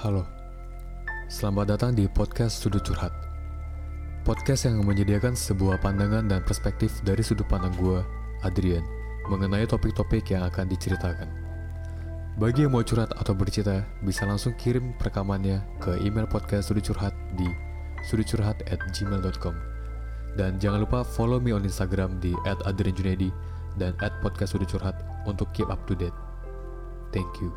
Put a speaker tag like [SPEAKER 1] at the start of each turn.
[SPEAKER 1] Halo, selamat datang di podcast Sudut Curhat. Podcast yang menyediakan sebuah pandangan dan perspektif dari sudut pandang gue, Adrian, mengenai topik-topik yang akan diceritakan. Bagi yang mau curhat atau bercerita, bisa langsung kirim rekamannya ke email podcast Sudut Curhat di sudutcurhat@gmail.com. Dan jangan lupa follow me on Instagram di @adrianjunedi dan @podcastsudutcurhat untuk keep up to date. Thank you.